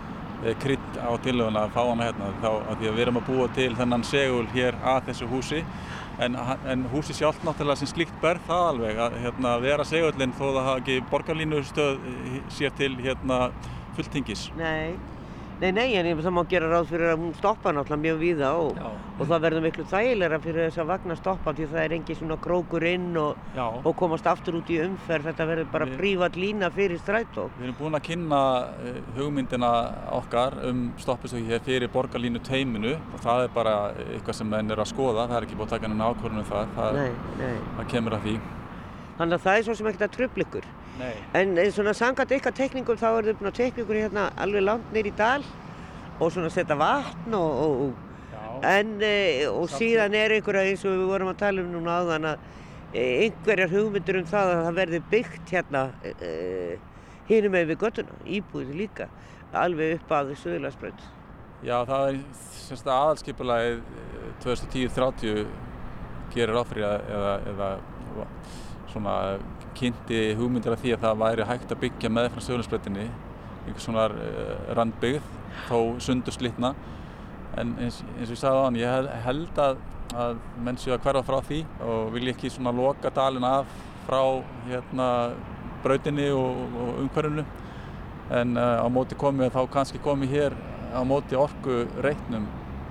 eh, krydd á tilöfuna að fá hana hérna þá að því að við erum að búa til þennan segul hér að þessu húsi en, en húsi sjálf náttúrulega sem slíkt ber það alveg að hérna, vera segullin þó það hafa ekki borgarlínu stöð sér til hérna fulltingis. Nei, nei, nei, en ég- má gera ráð fyrir að hún stoppa náttúrulega mjög víða og, og það verður miklu þægilega fyrir þess að vagna stoppa því það er engin svona krókur inn og, og komast aftur út í umferð, þetta verður bara prívat lína fyrir strætó. Við erum búin að kynna eh, hugmyndina okkar um stoppistöki hér fyrir borgarlínu teiminu og það er bara eitthvað sem menn er að skoða, það er ekki búin að taka henni ákvörðunum það, það, Nei, nei. það kemur að því. Þannig að það er svo sem ekkert að trubla ykkur. Nei. En svona sangat ykkar tekningum þá er þau búin að tekna ykkur hérna alveg langt neyri í dal og svona setja vatn og, og, og. En, e, og síðan er einhverja eins og við vorum að tala um núna áðan að e, einhverjar hugmyndir um það að það verði byggt hérna e, hinum með við göttuna, íbúið líka, alveg upp að Suðurlandsbraut. Já, það er semst að aðalskipulagið eh, 2010-30 gerir áfyrir eða, eða svona kynnti hugmyndir af því að það væri hægt að byggja með frá sögurlandsbreytinni einhvers svona uh, randbyggð þó sundur slitna. En eins, eins og ég sagði á hann, ég hel- held að, að menn séu að hverfa frá því og vilja ekki svona loka dalinn af frá hérna brautinni og, og umhverfinu. En uh, á móti komið þá kannski komið hér á móti orku reitnum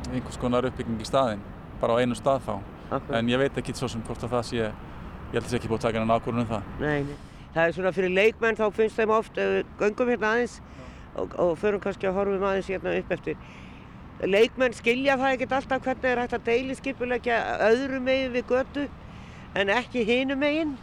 einhvers konar uppbygging í staðinn bara á einu stað þá. Akkurat. en ég veit ekki svo sem hvort að það sé ég held að það sé ekki búið að taka hennan ákvörðun um það Nei, nei. Það er svona fyrir leikmenn þá finnst þeim oft, ef við göngum hérna aðeins og, og förum kannski að horfum aðeins hérna upp eftir. Leikmenn skilja það ekkert alltaf hvernig er hægt að deiliskipulegja öðru megin við götu en ekki hinu megin.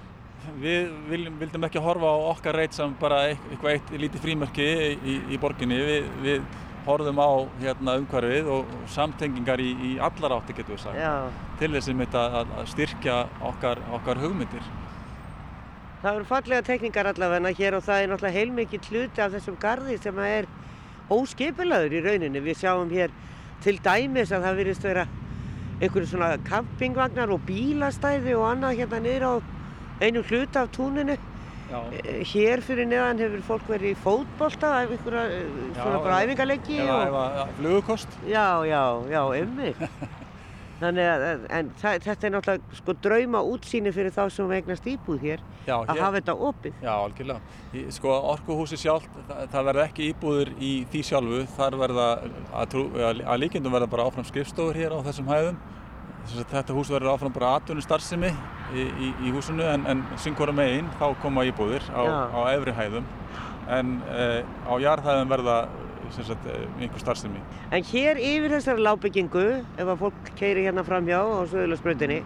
Við viljum, vildum ekki horfa á okkar reit sem bara eit- eitthvað eitt lítið frímerki í, í, í borginni við, við horfum á hérna, umhverfið og, samtengingar í, í allar átti getur við sagt Já. til þess að, að, að styrkja okkar, okkar hugmyndir Það eru fallega tekningar allavega hér og það er náttúrulega heilmikið hluti af þessum garði sem er óskipulaður í rauninni. Við sjáum hér til dæmis að það virðist vera einhverju svona campingvagnar og bílastæði og annað hérna niður á einu hluta af túninu. Já. Eh, Hér fyrir neðan hefur fólk verið í fótbolta, einhverja eh, svona Já, bara eða- æfingarleiki eða og... að flugukost Já, já, já, einmitt. Þannig að, þetta er náttúrulega sko drauma útsýni fyrir þá sem eignast íbúð hér, Já, að hér- hafa þetta opið. Já, algjörlega. Sko, orkuhúsi sjálf, það, það verða ekki íbúður í því sjálfu, þar verða, að, að, að líkindum verða bara áfram skrifstofur hér á þessum hæðum. Þetta hús verður áfram bara atvinnum starfsemi í, í, í húsinu en, en syngvara megin þá koma íbúðir á, á efri hæðum en eh, á jarðhæðum verða sagt, eh, einhver starfsemi. En hér yfir þessari lágbyggingu, ef að fólk keiri hérna framhjá á Söðurlandsbrautinni,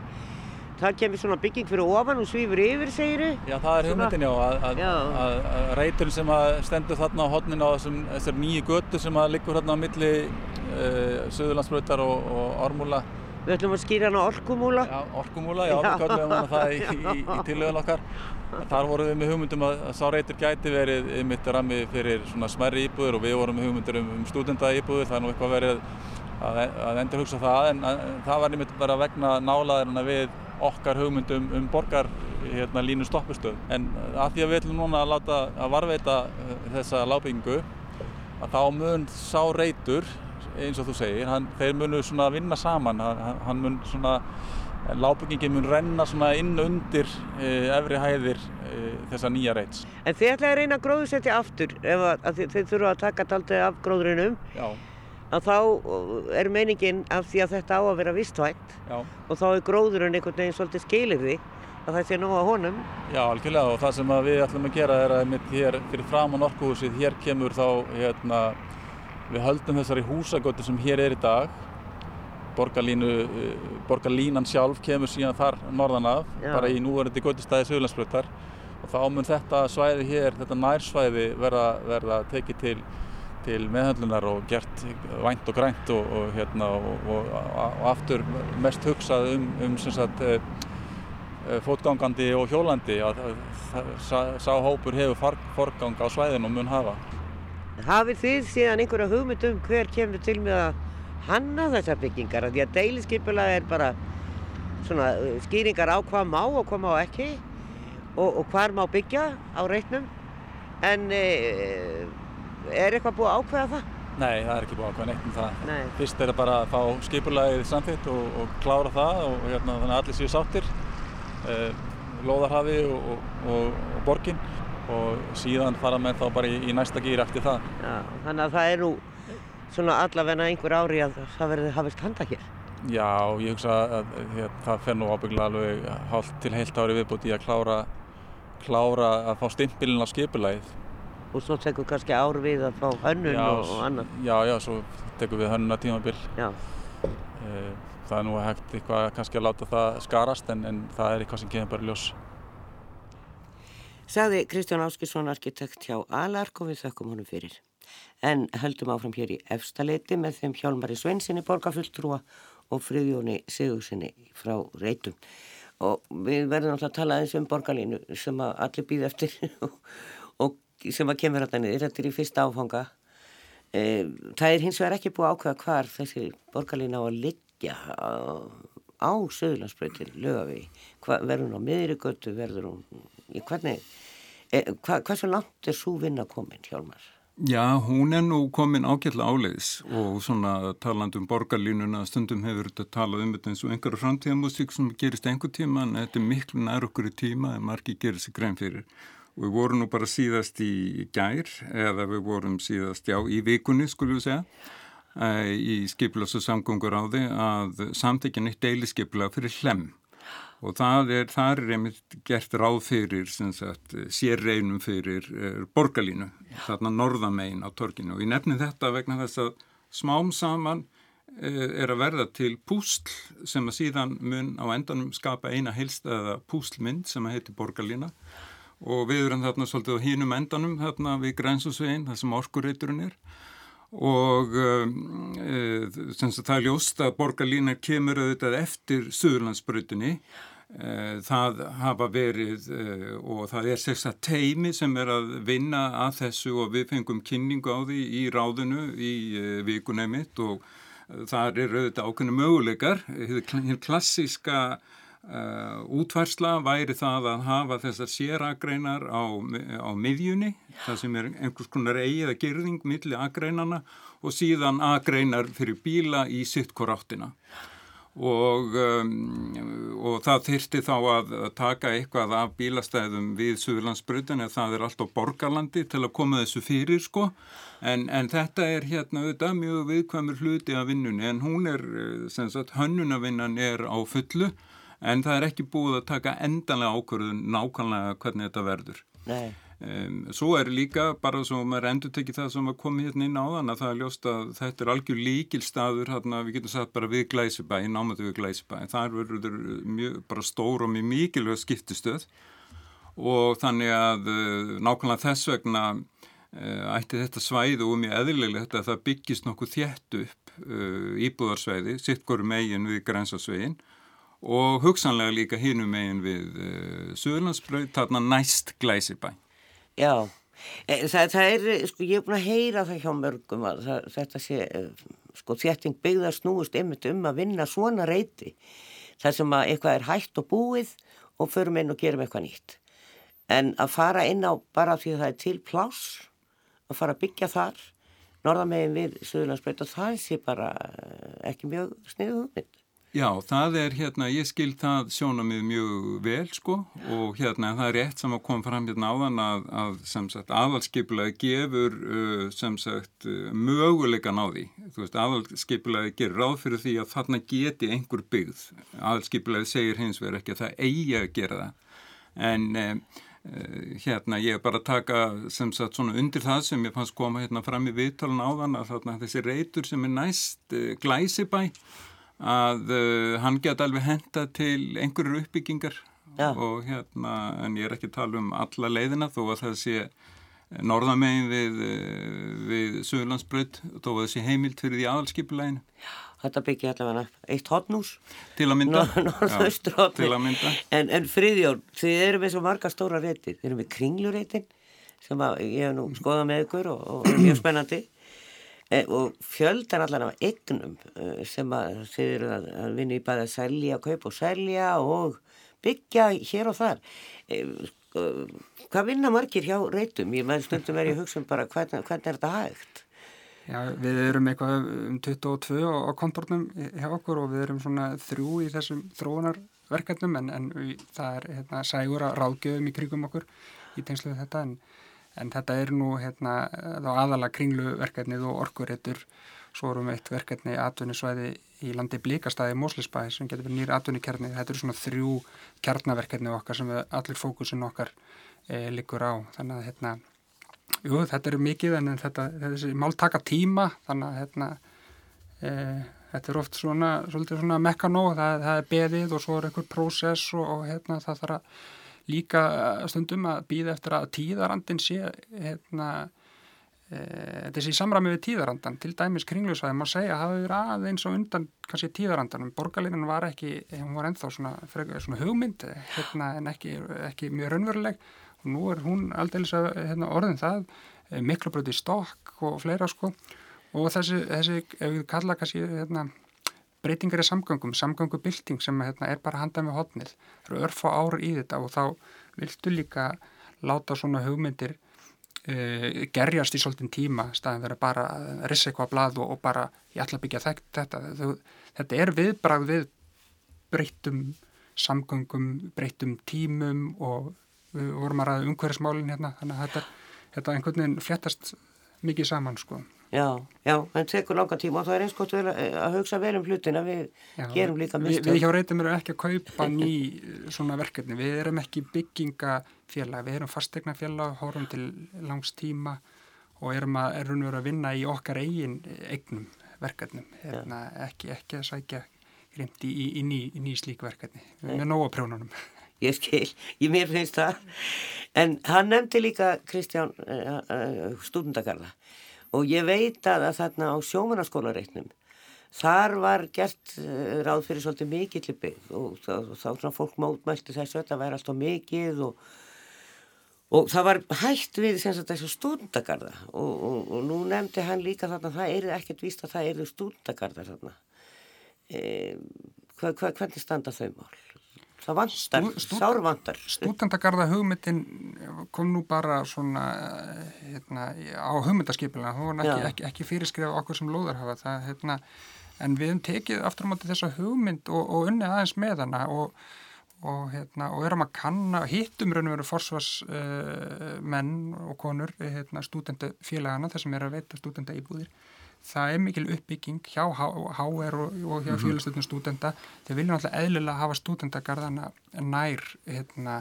það kemur svona bygging fyrir ofan og svífur yfir, segiru. Já, það er hugmyndin já, að, að, að, reyturinn sem stendur þarna á hodnin á þessum, þessar nýju götu sem liggur þarna á milli uh, Suðurlandsbrautar og, og Ármúla Við ætlum að skýra hana orkumúla. Já, orkumúla, já, Já. við kallum hana það í, í, í tillögun okkar. Þar vorum við með hugmyndum að, að sá reytur gæti verið einmitt rammi fyrir svona smerri íbúður og við vorum með hugmyndur um, um stúdenda íbúður. Það er nú eitthvað verið að, að endur hugsa það en að, það var einmitt bara vegna nálaðirna við okkar hugmyndum um borgar hérna, línu stoppustöð. En að því að við ætlum núna að láta að varveita eh, þessa lábyggingu að þá mun sá reytur eins og þú segir, hann, þeir munu svona vinna saman, hann, hann mun svona en lágbyggingin mun renna svona inn undir uh, efri hæðir uh, þessa nýja reits. En þið ætlaði að reyna að gróðsetja aftur ef að, að þið, þið þurfa að taka taldið af gróðurinnum Já, að þá uh, er meiningin af því að þetta á að vera vistvænt já, og þá er gróðurinn einhvern veginn svolítið skilirði að það sé nú á honum. já, algjörlega og það sem að við ætlum að gera er að mitt hér fyrir fram á Norkuhúsið, hér kemur þá, hérna, við höldum þessari húsagötu sem hér er í dag, borgarlínu, uh, borgarlínan sjálf kemur síðan þar norðan af, Já. bara í núverandi götustæði Suðlandsbrötar og þá mun þetta svæði hér, þetta nærsvæði verða, verða tekið til, til meðhöndlunar og gert vænt og grænt og, og, hérna, og, og, aftur mest hugsað um, um sagt, eh, eh, fótgangandi og hjólandi sá, hópur hefur forgang á svæðinu og mun hafa. Hafið þið síðan einhverja hugmynd um hver kemur til með að hanna þessar byggingar? Því að deiliskypulag er bara svona uh, skýringar á hvað má og hvað má ekki og, og hvar má byggja á reitnum. En e, er eitthvað búið að ákveða það? Nei, það er ekki búið að ákveða neitt um það. Nei. Fyrst er það bara að fá skipulagið samþitt og, og klára það og hérna, þannig að allir séu sáttir, eh, lóðarhafi og, og, og, og síðan fara menn þá bara í, í næsta gýr eftir það. Já, þannig að það er nú svona allavegna einhver ári að það verði hafist handa hér. Já, ég hugsa að, að hér, það fer nú ábygglega alveg hálft til heilt ári viðbúti í að klára, klára að fá stimpilinn á skipulagið. Og svo tekur kannski ár við að fá hönnun Já, og, og annað. Já, já, svo tekum við hönnuna tímabil. Já. Eh, Það er nú hægt eitthvað kannski að láta það skarast en, en það er eitthvað sem kemur bara ljós. Sagði Kristján Áskilsson arkitekt hjá Alark og við þökkum honum fyrir. En höldum áfram hér í efstaleiti með þeim Hjálmari Sveinsinni borgarfulltrúa og Friðjóni Sigursinni frá Reitum. Og við verðum alltaf að tala eins um borgarlínu sem að allir býð eftir og, sem að kemur þetta niður. Þetta er í fyrsta áfanga. E, það er hins vegar ekki búið ákveða hvar þessi borgarlína á að liggja á, Söðurlandsbreytin, lögavegi. Verður hún á miðrigötu, verður hún, í hvernig, hva, hversu langt er svo vinna komin, Hjálmar? Já, hún er nú komin ágætla áleiðis og svona taland um borgarlínuna stundum hefur þetta talað um þetta eins og einhverja framtíðamúsík sem gerist einhver tíma en þetta er miklu nær okkur í tíma en margi gerir sig grein fyrir. Og við vorum nú bara síðast í gær eða við vorum síðast, já, í vikunni skulum við segja eh, í skipilags og samgöngur á því að samtekja neitt deilisskipilag fyrir hlem og það er, það er einmitt gert ráð fyrir sagt, sérreinum fyrir er, borgarlínu, þarna norðamein á torkinu og ég nefni þetta vegna þess að smám saman er að verða til púsl sem að síðan mun á endanum skapa eina heilstæða púslmynd sem að heiti borgarlína. Og við erum þarna svolítið á hínum endanum þarna við grænsusveginn, það sem orkureiturinn er. Og e, það er ljóst að borgarlínar kemur auðvitað eftir Suðurlandsbrutinni e, það hafa verið e, og það er sérstaklega teimi sem er að vinna að þessu og við fengum kynningu á því í ráðinu í vikunni mitt og það er auðvitað ákveðinu möguleikar. Hér klassíska Uh, útværsla væri það að hafa þessar séragreinar á, á miðjunni, það sem er einhvers konar eigið að gerðing milli agreinana og síðan agreinar fyrir bíla í sitt koráttina og, um, og það þyrti þá að, taka eitthvað af bílastæðum við Suðurlandsbrutin eða það er allt á borgarlandi til að koma þessu fyrir sko en, en þetta er hérna auðvitað mjög viðkvæmur hluti af vinnunni en hún er, sem sagt, hönnunavinnan er á fullu en það er ekki búið að taka endanlega ákvörðun nákvæmlega hvernig þetta verður. Nei. Um, svo er líka bara svo maður endur tekið það sem að komi hérna inn á þann að það er ljóst að þetta er algjör líkilstaður hérna við getum sagt bara við Glæsibæ, námatu við Glæsibæ, það verður mjög bara stór og mjög mikilvæg skiptistöð og þannig að uh, nákvæmlega þess vegna uh, ætti þetta svæði og mjög eðlilegt að það byggist nokkuð þjætt upp uh, íbúðarsvæði, sitt hverju megin við grænsasveginn og hugsanlega líka hinum megin við uh, Suðurlandsbröð, þarna næst Glæsibæ. Já, það, það er, sko, ég er búin að heyra það hjá mörgum að það, þetta sé, sko, þétting byggðar snúist einmitt um að vinna svona reyti þar sem að eitthvað er hægt og búið og förum inn og gerum eitthvað nýtt. En að fara inn á bara því að það er til pláss, að fara að byggja þar, norðamegin við Suðurlandsbreyt og það sé bara ekki mjög sniðu hugmynd. Já, það er hérna, ég skil það sjónamið mjög vel sko og hérna það er rétt sem að koma fram hérna áðan að, að sem sagt aðalskipulega gefur uh, sem sagt uh, möguleikan á því. Þú veist, aðalskipulega gerur ráð fyrir því að þarna geti einhver byggð. Aðalskipulega segir hins vegar ekki að það eigi að gera það. En uh, hérna ég er bara að taka sem sagt svona undir það sem ég fannst koma hérna fram í viðtalan áðan að þarna þessi reytur sem er næst glæsibæ að uh, hann geta alveg henda til einhverjur uppbyggingar Já. og hérna, en ég er ekki að tala um alla leiðina þó að það sé norðamegin við, uh, við Suðurlandsbröð þó að það sé heimilt fyrir því aðalskipuleginu Þetta byggja allavega eitt hotnús til að mynda. Norðaustur Já, til að mynda. En, en friðjón, þið eru með svo marga stóra reytir Þið eru með kringlureitin sem að ég hef nú skoðað með ykkur og, og er mjög spennandi og fjöldan allan af eignum eh, sem að þið eru að, að vinna í bæði að selja, kaupa og selja og byggja hér og þar e, sko, Hvað vinna margir hjá reytum? Ég með stundum er ég að hugsa um bara hvernig, hvernig er þetta hægt? Já, við erum eitthvað um 22 á kontornum hjá okkur og við erum svona þrjú í þessum þróunarverkefnum en, en það er hérna, sægur að ráðgjöfum í kringum okkur í tengslu við þetta en, en þetta er nú hérna, aðalega kringluverkefnið og orkuréttur svo erum við eitt verkefni atvinnisvæði í landi Blíkastæði Móslisbæ sem getur verið nýra atvinnikernið. Þetta eru svona þrjú kjarnaverkefni okkar sem allir fókusin okkar e, likur á. Þannig að hérna, jú, þetta eru mikið en þetta, þessi mál taka tíma þannig að hérna, e, þetta er oft svona, svona mekkanó, það, það er beðið og svo er einhver prósess og, og hérna, það þarf að líka stundum að býða eftir að tíðarandin sé hérna þetta sé í samræmi við tíðarandan til dæmis kringlusvæði má segja að hafa verið aðeins og undan kannski tíðarandanum. Borgarlínan var ekki, hún var ennþá svona, svona hugmynd hérna, en ekki, ekki mjög raunveruleg. Og nú er hún aldrei hérna, orðin það miklu bröti stokk og fleira sko. Og þessi, þessi ef við kalla kannski hérna, breytingar í samgöngum, samgöngubilding sem hérna, er bara handað með hotnið það eru örfa ári í þetta og þá viltu líka láta svona hugmyndir Uh, gerjast í svolítinn tíma staðin verið bara að rissa eitthvað að blað og, bara ég ætla að byggja þetta. Þetta, er viðbrað við breytum samgöngum, breytum tímum og við vorum að ræða umhverfismálinn hérna þannig að þetta, þetta einhvern veginn fléttast mikið saman sko Já, já, en tekur langa tíma og það er eins gott að hugsa vel um hlutin að við já, gerum líka mistök. Við, við hjá reytum erum ekki að kaupa ný svona verkefni, við erum ekki byggingafélag, við erum fastegnafélag, hórum til langs tíma og erum að, erum að vinna í okkar eigin eignum verkefnum, hérna, ekki, ekki að sækja grimt í, í, í, í ný slík verkefni, við erum með nóga prjónunum. Ég skil, ég mér finnst það, en hann nefndi líka Kristján uh, uh, stúdendagarða og ég veit að, að þarna á sjómanarskólareitnum þar var gert uh, ráð fyrir svolítið mikill byggð og þá svona fólk mótmælti þessu að það væri alltaf mikið og, og það var hægt við sem sagt þessu stúndagarða og, og, og nú nefndi hann líka þarna það er ekkert víst að það eru stúndagarða þarna e, hva, hva, hvernig standa þau mál? Það vantar, sárvantar. Stúdendagarða hugmyndin kom nú bara svona hérna, á hugmyndaskipilina, hún var ekki, ekki, ekki fyrirskrifa okkur sem lóðar hafa það, hérna, en við hefum tekið aftur á móti þessa hugmynd og, og unnið aðeins með hana og, og, hérna, og erum að kanna, hittum raun og veru forsvarsmenn uh, og konur, hérna, stúdendafélagana, þessum er að veita stúdendaýbúðir það er mikil uppbygging hjá HR og, og hjá mhm. félagstöldum stúdenda þeir vilja alltaf eðlilega hafa stúdendagarðana nær hérna,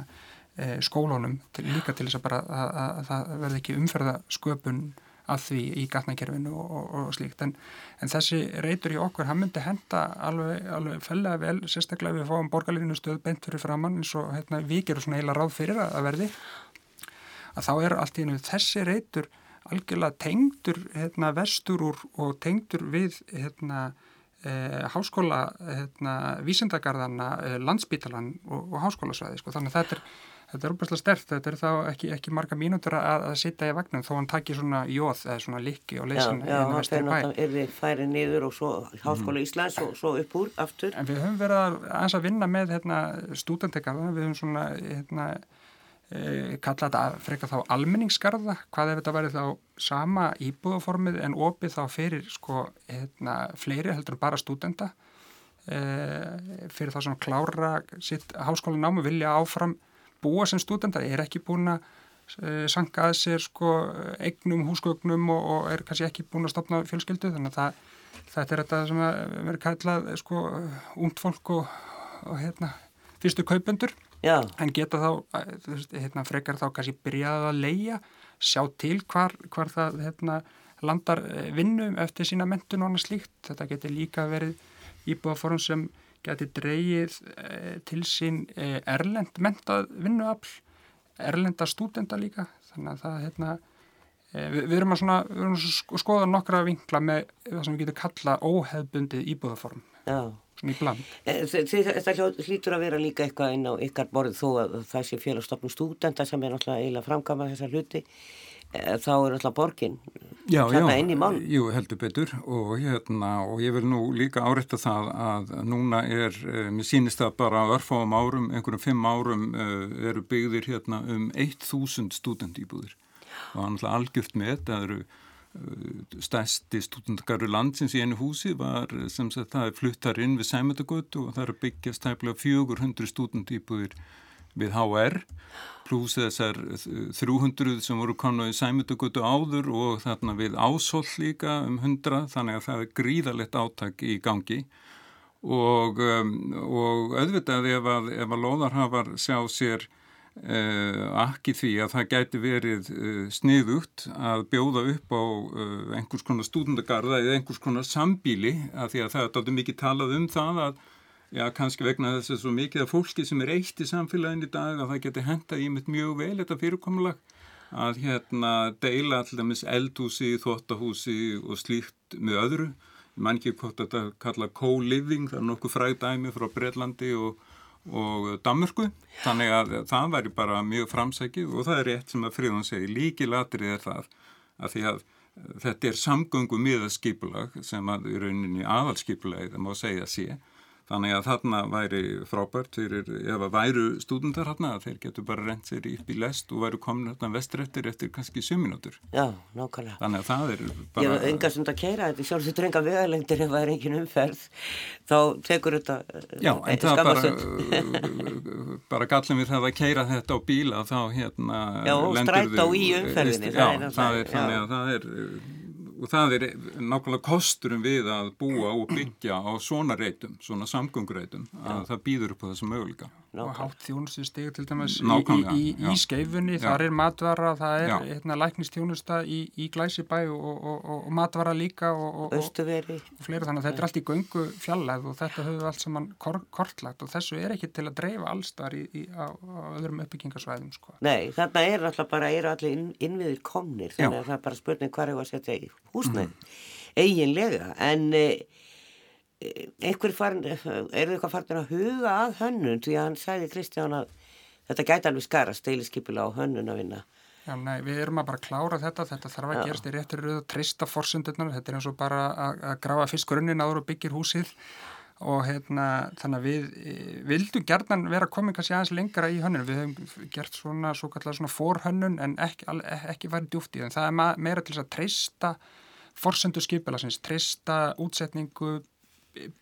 e, skólunum til, líka til þess að bara að það verði ekki umferðasköpun að því í gatnakerfinu og, og, og slíkt. En, en þessi reytur í okkur hann myndi henda alveg, alveg fellega vel sérstaklega við fáum borgarleginu stöð bent fyrir framann eins og hérna, við gerum svona heila ráð fyrir að verði. Að þá er allt í enu þessi reytur algjörlega tengdur hérna, vestur úr og tengdur við hérna, eh, háskóla hérna, vísindagarðana, eh, landsbítalan og, og háskólasvæði sko. þannig að þetta er Þetta er óbærslega stert, þetta er þá ekki, ekki marga mínútur að, að sitta í vagnum þó hann takir svona jóð eða svona likki og leysin Já, já, hann fyrir náttúrulega er þið færið niður og svo Háskóla mm. Íslands og svo upp úr aftur. En við höfum verið að, að vinna með hérna, stúdentegarða, við höfum svona hérna, kalla þetta frekar þá almenningsgarða. Hvað ef þetta væri þá sama íbúðaformið en opið þá fyrir sko hérna, fleiri heldur bara stúdenda e, fyrir þá sem klára sitt háskólanámi vilja áfram búa sem stúdendar, er ekki búin að e, sanga að sér sko eignum, húsgögnum og, og er kannski ekki búin að stopna fjölskyldu. Þannig að það, þetta er þetta sem verður kallað sko umt fólk og, og hérna fyrstu kaupendur Já. en geta þá, þú veist, hérna, frekar þá kannski byrjað að leia, sjá til hvar, hvar það hérna, landar eh, vinnu eftir sína mentun og annað slíkt. Þetta getur líka verið íbúðaform sem getur dreyið e, til sín e, erlend mentað vinnuafl, erlenda stúdenda líka, þannig að það, hérna, e, við, við erum að svona, við erum að skoða nokkra vinkla með það sem við getum kalla óheðbundið íbúðaform. Svona í bland. Þetta hlýtur að vera líka eitthvað inn á ykkar borð þó að það sé félagstofnum stúdenda sem er náttúrulega eiginlega framkama þessar hluti þá er náttúrulega borgin já, þarna já, inn í mál. Jú, heldur betur og, hérna, og ég vil nú líka áreita það að núna er, mér sýnist það bara örfáum árum, einhverjum fimm árum eru byggðir hérna um 1000 stúdendýbúðir og er algjört með, það eru stærsti stúdendagaru landsins í einu húsi var sem sagt það er fluttar inn við Sæmöndagötu og það eru byggjast tæmlega 400 stúdendýbúðir við HR pluss þessar 300 sem voru konu í Sæmöndagötu áður og þarna við Ásóll líka um 100 þannig að það er gríðalegt áttak í gangi. Og, um, og auðvitað ef að, að loðarhafar sjá sér ekki því að það gæti verið uh, sniðugt að bjóða upp á uh, einhvers konar stúdendagarða eða einhvers konar sambíli að því að það er dátur mikið talað um það að já, kannski vegna þess að svo mikið af fólki sem er eitt í samfélagin í dag að það geti henda í mitt mjög vel þetta fyrirkomulag. Að hérna deila alldamis eldhúsi, þóttahúsi og slíkt með öðru. Mann ekki hvort þetta kalla co-living það er nokkuð fræðdæmi frá Breitlandi og og Danmörku, þannig að það væri bara mjög framsækið og það er rétt sem að Fríðan segi, líkilatrið er það að því að þetta er samgöngu miðaskipulag sem að í rauninni aðalskipulagið það má segja sé Þannig að þarna væri frábært fyrir, ef að væru stúdendar þarna, að þeir getur bara reynd sér upp í lest og væru komin þarna vestrættir eftir kannski 7 minútur. Já, nákvæmlega. Þannig að það er bara... Hef enga stund að keira þetta, sjálf þú drenga vegalengdir ef það er engin umferð, þá tekur þetta Já, en það bara, bara gallum við það að keira þetta á bíla, þá hérna... Já, og stræta á í umferðinni. Já, það er, það er þannig að það er og það er nákvæmlega kosturum við að búa og byggja á svona reytum, svona samgöngureitum að það býður upp á þessu möguleika og hátt þjónustu steg til dæmis í, í, í, í skeifunni, þar er matvara það er hérna, læknistjónusta í, í Glæsibæ og, og, og, og matvara líka og fleira þannig þetta er allt í göngu fjallæð og þetta höfum við allt saman kor kortlagt og þessu er ekki til að dreifa allstar á, á öðrum uppbyggingarsvæðum sko. Nei, þarna er alltaf bara er allir inn, innviðir komnir þannig já. að það er bara spurning hvað er að setja í húsnæð mm. eiginlega en einhver farin, eru eitthvað farin að huga að hönnun? Því að hann sæði Kristján að þetta gæti alveg skara steiliskypula á hönnun að vinna. Já, nei, við erum að bara klára þetta, þetta þarf að Já. gerast í réttir og trista forsendurnar, þetta er eins og bara að, að grafa fyrst grunnin áður og byggir húsið. Og hérna, þannig að við e, vildum gerðan vera komið kannski aðeins lengra í hönnun, við hefum gert svona svo kallar svona forhönnun en ekki, ekki værið djúft í það, það er meira til þess að trista forsendur skipila, trista útsetningu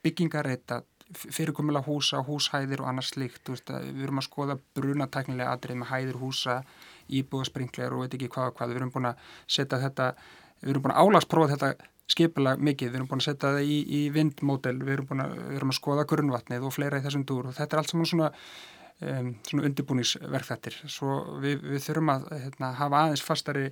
byggingareita fyrirkomulega húsa, húshæðir og annars slikt, við erum að skoða brunatæknilega atrið með hæðir húsa íbúðaspringlegar og veit ekki hvað og hvað. Við erum búin að setja þetta við erum búin að álasprófa þetta skipilag mikið, við erum búin að setja það í, í vindmódel, við erum búin að, erum að skoða grunnvatnið og fleira í þessum dúr. Og þetta er allt saman svona um, svona undirbúningsverkþættir. Svo við, við þurfum að hérna, hafa aðeins fastari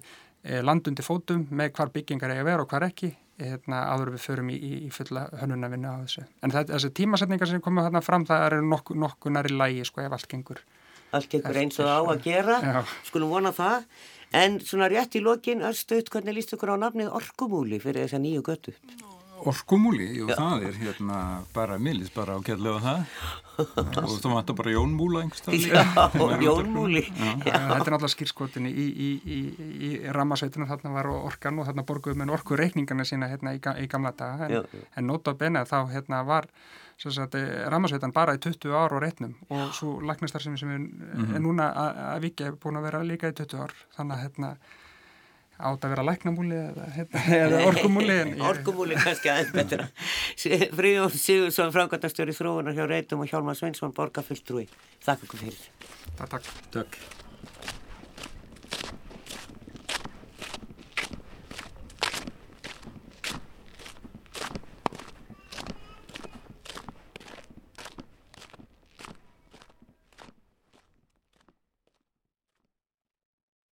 landundi fótum með hvar byggingar eiga vera og hvar ekki hérna, áður við förum í, í fulla hönnunarvinna á þessu. En það, þessi tímasetningar sem komum þarna fram, það eru nokkuð nokku næri lægi, sko, ef allt gengur. Allt gengur eins og á að gera, Já. skulum vona það. En svona rétt í lokin, öllstuðt, hvernig líst ykkur á nafnið Orkumúli fyrir þessa nýju götu? Orkumúli, jú, Já. það er hérna bara millis bara á kjallega það. Og þú vantar bara Jónmúla einhverstað Já, Jónmúli Þetta er náttúrulega skýrskotinni í, í, í, í ramasveitunum þarna var orkan og þarna borguðum en orku reikningarna sína hérna í gamla daga. En, en nota bene þá hérna var ramasveitan bara í 20 ár og reitnum. Og svo lagnistar sem er, mm -hmm. er núna að vikja búin að vera líka í 20 ár. Þannig að hérna átt að vera læknamúli eða, hérna, eða orkumúli Orkumúli kannski aðeins betra. Fríðjón Sigursson, framkvæmtastjóri þróunar hjá Reitum og Hjálmar Sveinsson, borgarfulltrúi. Þakka ykkur fyrir. Takk, takk. Takk